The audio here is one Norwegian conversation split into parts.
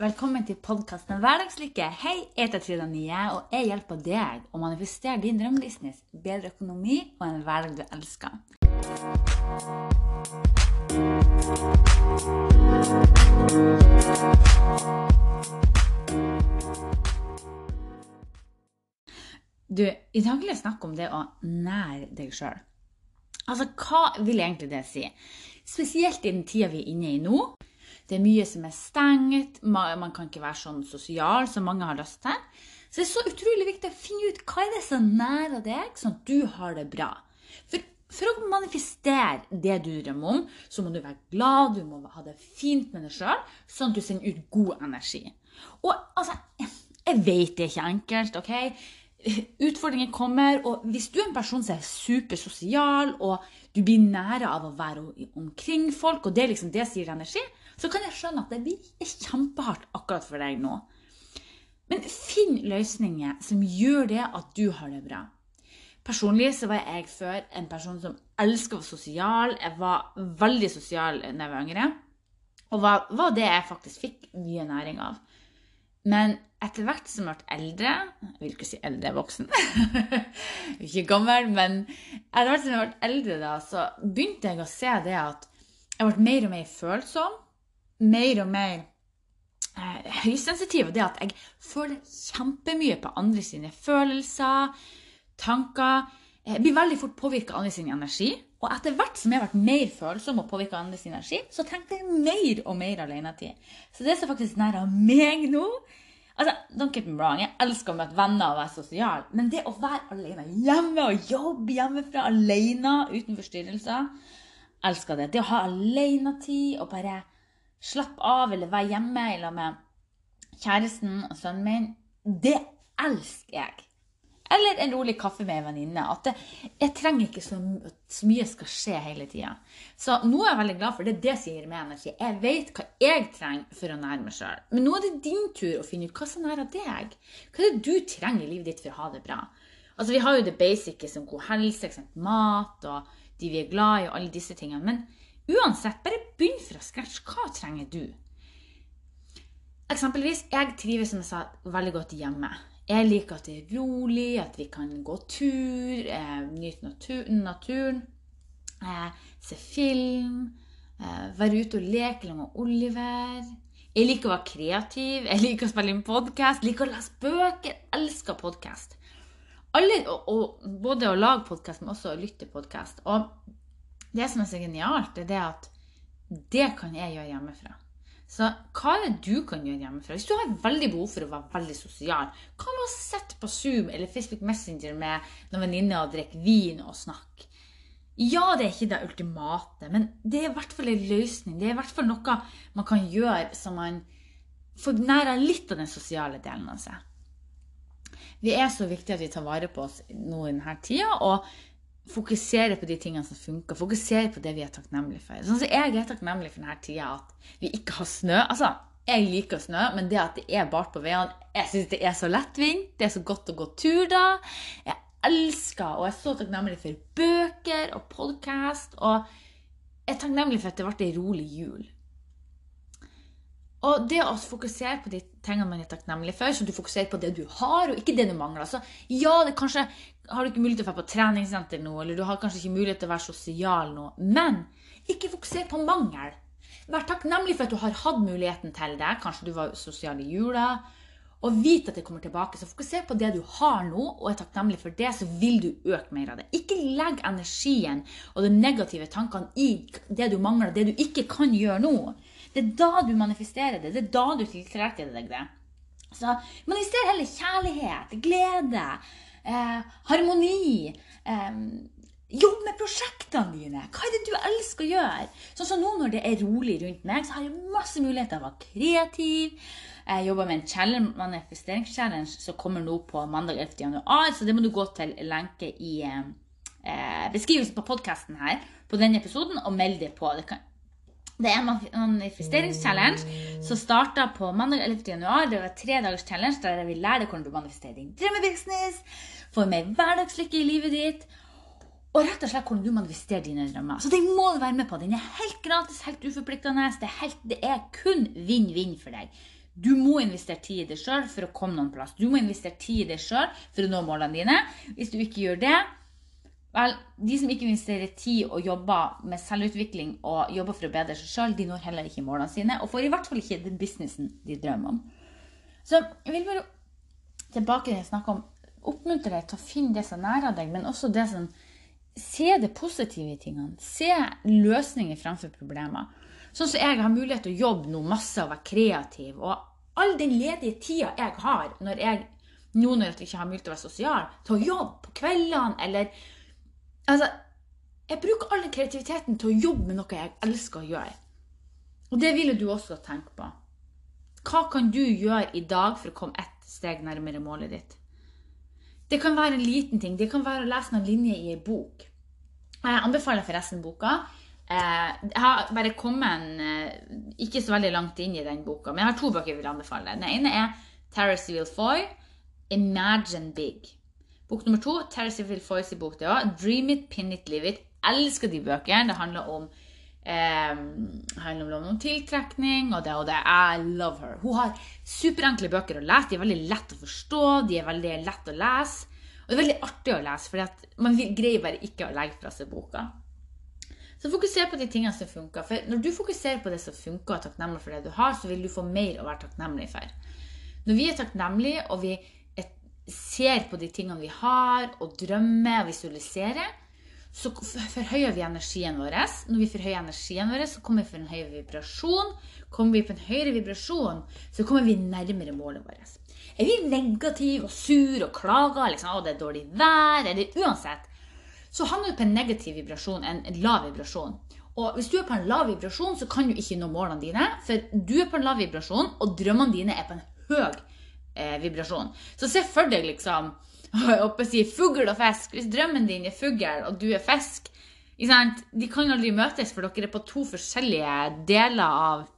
Velkommen til podkasten Hverdagslykke. Hei, jeg heter Trida Nye, og jeg hjelper deg å manifestere din drømmebusiness, bedre økonomi og en hverdag du elsker. Du, I dag vil jeg snakke om det å nære deg sjøl. Altså, hva vil egentlig det si? Spesielt i den tida vi er inne i nå. Det er mye som er stengt, man kan ikke være sånn sosial som mange har lyst til. Så det er så utrolig viktig å finne ut hva er det som nærer deg, sånn at du har det bra. For, for å manifestere det du drømmer om, så må du være glad, du må ha det fint med deg sjøl, sånn at du sender ut god energi. Og altså, jeg vet det er ikke enkelt, OK? Utfordringer kommer, og hvis du er en person som er supersosial, og du blir nære av å være omkring folk, og det er liksom det som gir energi, så kan jeg skjønne at det blir kjempehardt akkurat for deg nå. Men finn løsninger som gjør det at du har det bra. Personlig så var jeg før en person som elska å være sosial. Jeg var veldig sosial da jeg var yngre. Og var, var det jeg faktisk fikk mye næring av. Men etter hvert som jeg ble eldre Jeg vil ikke si eldre, voksen. ikke gammel, men etter hvert som jeg ble eldre, da, så begynte jeg å se det at jeg ble mer og mer følsom mer og mer eh, høysensitiv. Og det at jeg føler kjempemye på andre sine følelser, tanker. Jeg blir veldig fort påvirka av andre sin energi. Og etter hvert som jeg har vært mer følsom og påvirka av andre sin energi, så trengte jeg mer og mer alenetid. Så det som faktisk nærer meg nå altså, Don't get me wrong, jeg elsker å møte venner og være sosial, men det å være alene hjemme og jobbe hjemmefra alene uten forstyrrelser Elsker det. Det å ha alenetid og bare slappe av eller være hjemme eller med kjæresten og sønnen min, det elsker jeg. Eller en rolig kaffe med en venninne. At det, jeg trenger ikke så, så mye skal skje hele tida. Så nå er jeg veldig glad for det. Det sier meg energi. Jeg vet hva jeg trenger for å nære meg sjøl. Men nå er det din tur å finne ut hva som nærer deg. Hva er det du trenger i livet ditt for å ha det bra? Altså, Vi har jo det basice som god helse, mat og de vi er glad i, og alle disse tingene. Men Uansett, bare begynn fra scratch. Hva trenger du? Eksempelvis, jeg trives som jeg sa, veldig godt hjemme. Jeg liker at det er rolig, at vi kan gå tur, eh, nyte natur, naturen, eh, se film, eh, være ute og leke med Oliver. Jeg liker å være kreativ, jeg liker å spille inn podkast, liker å lese bøker. Elsker podkast. Både å lage podkast, men også å lytte podkast. Og det som er så genialt, er det at det kan jeg gjøre hjemmefra. Så hva er det du kan gjøre hjemmefra? Hvis du har veldig behov for å være veldig sosial, hva med å sitte på Zoom eller Facebook Messenger med noen venninner og drikke vin og snakke? Ja, det er ikke det ultimate, men det er i hvert fall en løsning. Det er i hvert fall noe man kan gjøre så man får nære litt av den sosiale delen av seg. Vi er så viktige at vi tar vare på oss nå i denne tida. Og fokusere på de tingene som funker. Fokusere på det vi er takknemlige for. Sånn som Jeg er takknemlig for denne tida at vi ikke har snø. Altså, Jeg liker snø, men det at det er bart på veiene Jeg syns det er så lettvint. Det er så godt å gå tur da. Jeg elsker og jeg er så takknemlig for bøker og podkast. Og jeg er takknemlig for at det ble ei rolig jul. Og det å fokusere på de tingene man er takknemlig for, så du fokuserer på det du har, og ikke det du mangler. Så ja, det kanskje har du ikke mulighet til å være på treningssenter nå, eller du har kanskje ikke mulighet til å være sosial nå, men ikke fokuser på mangel. Vær takknemlig for at du har hatt muligheten til det. Kanskje du var sosial i jula. Og vit at det kommer tilbake. Så fokuser på det du har nå, og er takknemlig for det, så vil du øke mer av det. Ikke legg energien og de negative tankene i det du mangler, det du ikke kan gjøre nå. Det er da du manifesterer det. Det er da du tiltrekker deg det. Så manifester heller kjærlighet, glede, eh, harmoni. Eh, Jobb med prosjektene dine. Hva er det du elsker å gjøre? Sånn som nå når det er rolig rundt meg, så har jeg masse muligheter til å være kreativ. Jeg jobber med en manifesteringschallenge som kommer nå på mandag 11. januar, så det må du gå til lenke i eh, beskrivelsen på podkasten her på denne episoden og melde deg på. Det kan, det er en manifesteringschallenge som starta på mandag 11. januar. Det var tre dagers challenge der jeg vil lære deg hvordan du manifesterer din drømmebusiness, få mer hverdagslykke i livet ditt, og rett og slett hvordan du manifesterer dine drømmer. Så den må du være med på. Den er helt gratis, helt uforpliktende. Det er, helt, det er kun vinn-vinn for deg. Du må investere tid i deg sjøl for å komme noen plass. Du må investere tid i deg sjøl for å nå målene dine. Hvis du ikke gjør det, vel, de som ikke investerer tid og jobber med selvutvikling og jobber for å bedre seg sjøl, de når heller ikke målene sine, og får i hvert fall ikke den businessen de drømmer om. Så jeg vil bare tilbake til jeg snakka om. Oppmuntre deg til å finne det som er nær deg, men også det som Se det positive i tingene. Se løsninger fremfor problemer. Sånn som jeg har mulighet til å jobbe noe masse og være kreativ. Og all den ledige tida jeg har når jeg, nå når jeg ikke har mulighet til å være sosial, til å jobbe på kveldene eller Altså, jeg bruker all kreativiteten til å jobbe med noe jeg elsker å gjøre. Og det vil du også tenke på. Hva kan du gjøre i dag for å komme ett steg nærmere målet ditt? Det kan være en liten ting. Det kan være å lese noen linjer i en bok. Jeg anbefaler forresten boka. Eh, jeg har bare kommet eh, ikke så veldig langt inn i den boka, men jeg har to bøker jeg vil anbefale. Den ene er Terrace Foy, 'Imagine Big'. Bok nummer to, Terrace Foys bok, det òg. 'Dream It, Pin It, Live It'. Elsker de bøkene. Det handler om eh, handler om tiltrekning og det og det. I love her. Hun har superenkle bøker å lese. De er veldig lett å forstå. De er veldig lett å lese. Og det er veldig artig å lese, for man greier bare ikke å legge fra seg boka. Så fokuser på de tingene som funker. For når du fokuserer på det som funker, og er takknemlig for det du har, så vil du få mer å være takknemlig for. Når vi er takknemlige, og vi ser på de tingene vi har, og drømmer og visualiserer, så forhøyer vi energien vår. Når vi forhøyer energien vår, så kommer vi for en høyere vibrasjon. Kommer vi på en høyere vibrasjon, så kommer vi nærmere målet vårt. Er vi negative og sur og klager liksom, å, det er dårlig vær, eller uansett, så havner du på en negativ vibrasjon, en lav vibrasjon. Og hvis du er på en lav vibrasjon, så kan du ikke nå målene dine. For du er på en lav vibrasjon, og drømmene dine er på en høy eh, vibrasjon. Så se for deg liksom oppe si, fugl og fisk. Hvis drømmen din er fugl, og du er fisk De kan aldri møtes, for dere er på to forskjellige deler av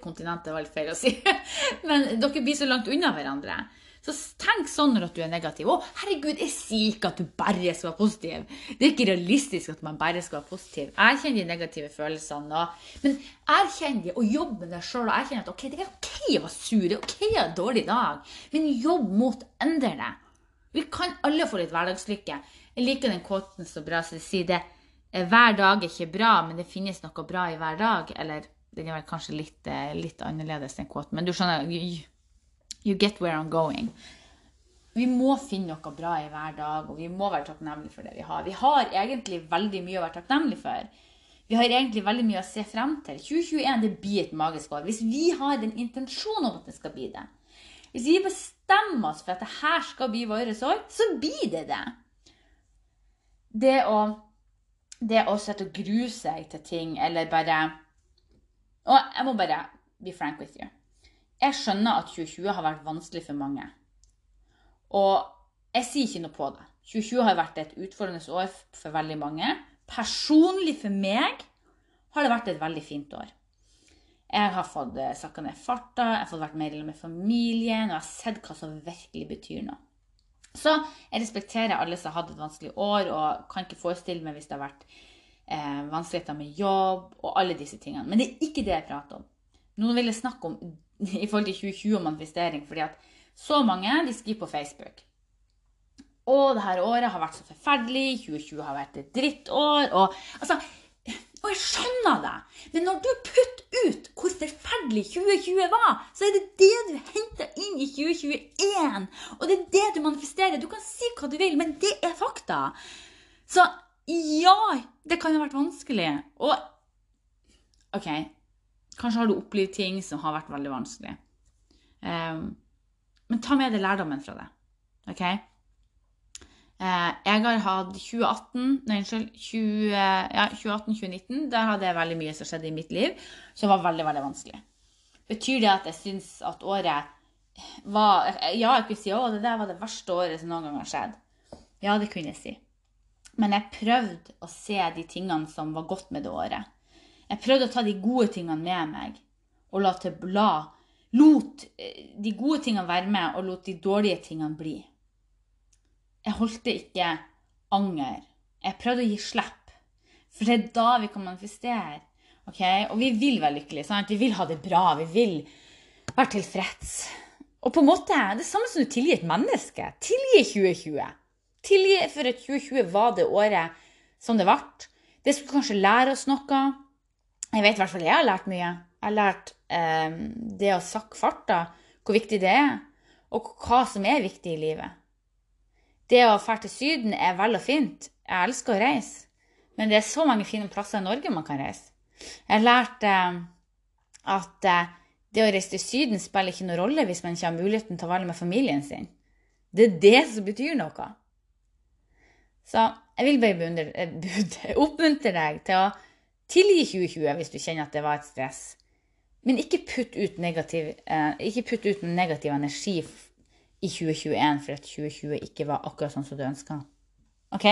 Kontinentet var litt feil å si. Men dere blir så langt unna hverandre. Så tenk sånn når du er negativ. Å, herregud, jeg sier ikke at du bare skal være positiv. Det er ikke realistisk at man bare skal være positiv. Erkjenn de negative følelsene. Men erkjenn de, og jobb med deg sjøl. Og erkjenn at ok, det er ok å være sur, ok å ha en dårlig dag. Men jobb mot å endre det. Vi kan alle få litt hverdagslykke. Jeg liker den kåten så bra, det sier det. Hver dag er ikke bra, men det finnes noe bra i hver dag. Eller den er vel kanskje litt, eh, litt annerledes, den kåten. Men du skjønner, you, you, get where I'm going. Vi må finne noe bra i hver dag, og vi må være takknemlige for det vi har. Vi har egentlig veldig mye å være takknemlige for. Vi har egentlig veldig mye å se frem til. 2021 det blir et magisk år. Hvis vi har den intensjonen om at det skal bli det. Hvis vi bestemmer oss for at det her skal bli vårt år, så blir det det. Det å, det å sette og grue seg til ting, eller bare og jeg må bare be frank with you. Jeg skjønner at 2020 har vært vanskelig for mange. Og jeg sier ikke noe på det. 2020 har vært et utfordrende år for veldig mange. Personlig for meg har det vært et veldig fint år. Jeg har fått eh, sakka ned farta, jeg har fått vært mer med familien, og jeg har sett hva som virkelig betyr noe. Så jeg respekterer alle som har hatt et vanskelig år, og kan ikke forestille meg hvis det har vært eh, vanskeligheter med jobb og alle disse tingene. Men det er ikke det jeg prater om. Noen vil jeg snakke om i forhold til 2020 og manifestering, fordi at så mange de skriver på Facebook. Og det her året har vært så forferdelig. 2020 har vært et drittår. Og, altså, og jeg skjønner det. Men når du putter ut hvor forferdelig 2020 var, så er det det du henter inn i 2021. Og det er det du manifesterer. Du kan si hva du vil, men det er fakta. Så ja, det kan ha vært vanskelig. Og OK, kanskje har du opplevd ting som har vært veldig vanskelig. Um, men ta med deg lærdommen fra det. OK? Uh, jeg har hatt 2018 Nei, unnskyld. 20, ja, 2018-2019. Der hadde jeg veldig mye som skjedde i mitt liv som var veldig, veldig vanskelig. Betyr det at jeg syns at året var Ja, jeg kunne si at det der var det verste året som noen gang har skjedd. Ja, det kunne jeg si. Men jeg prøvde å se de tingene som var godt med det året. Jeg prøvde å ta de gode tingene med meg og la til bla. Lot eh, de gode tingene være med og lot de dårlige tingene bli. Jeg holdt det ikke anger. Jeg prøvde å gi slipp. For det er da vi kan manifestere. Okay? Og vi vil være lykkelige. Sant? Vi vil ha det bra. Vi vil være tilfreds. Og på en måte det samme som du tilgir et menneske. Tilgi 2020. Tilgi for at 2020 var det året som det ble. Det skulle kanskje lære oss noe. Jeg vet i hvert fall jeg har lært mye. Jeg har lært eh, det å sakke farta, hvor viktig det er, og hva som er viktig i livet. Det å dra til Syden er vel og fint. Jeg elsker å reise. Men det er så mange fine plasser i Norge man kan reise. Jeg har lært eh, at eh, det å reise til Syden spiller ikke noen rolle hvis man ikke har muligheten til å være med familien sin. Det er det som betyr noe. Så jeg vil bare beundre, eh, oppmuntre deg til å tilgi 2020 hvis du kjenner at det var et stress. Men ikke putt ut negativ, eh, ikke putt ut negativ energi i 2021 for at 2020 ikke var akkurat sånn som du ønska. OK?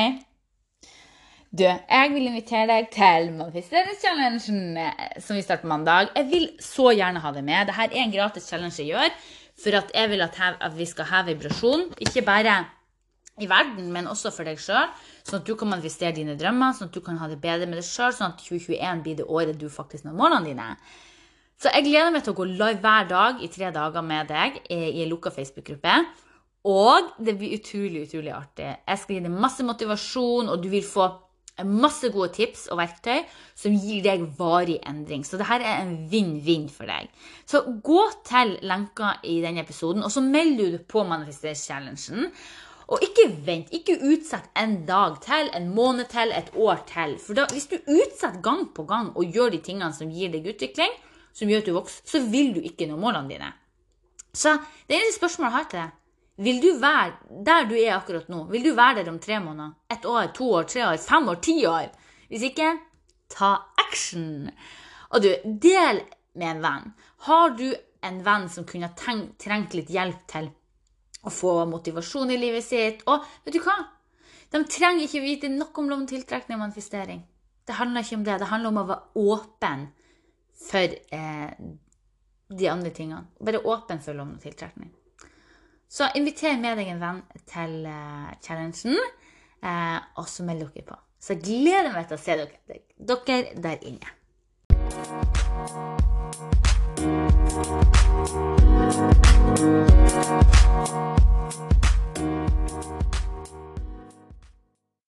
Du, jeg vil invitere deg til manifesteringschallengen eh, som vi starter mandag. Jeg vil så gjerne ha deg med. Dette er en gratis challenge jeg gjør for at jeg vil at, vi skal ha vibrasjon. Ikke bare i verden, men også for deg sjøl. Sånn at du kan manifestere dine drømmer, sånn at du kan ha det bedre med deg sjøl, sånn at 2021 blir det året du faktisk når målene dine. Så jeg gleder meg til å gå live hver dag i tre dager med deg i en lukka Facebook-gruppe. Og det blir utrolig, utrolig artig. Jeg skal gi deg masse motivasjon, og du vil få masse gode tips og verktøy som gir deg varig endring. Så dette er en vinn-vinn for deg. Så gå til lenka i denne episoden, og så melder du deg på Manifesteringschallengen. Og ikke vent, ikke utsett en dag til, en måned til, et år til. For da, hvis du utsetter gang på gang og gjør de tingene som gir deg utvikling, som gjør at du vokser, så vil du ikke nå målene dine. Så det eneste spørsmålet jeg har til deg, vil du være der du er akkurat nå? Vil du være der om tre måneder? Ett år, to år, tre år, fem år, ti år? Hvis ikke, ta action! Og du, del med en venn. Har du en venn som kunne trengt litt hjelp til å få motivasjon i livet sitt? Og vet du hva? De trenger ikke vite noe om lov tiltrekning og manifestering. Det handler ikke om det. Det handler om å være åpen for eh, de andre tingene. Bare åpen for lov om tiltrekning. Så inviter med deg en venn til eh, challengen, eh, og så meld dere på. Så jeg gleder meg til å se dere, dere der inne. Thank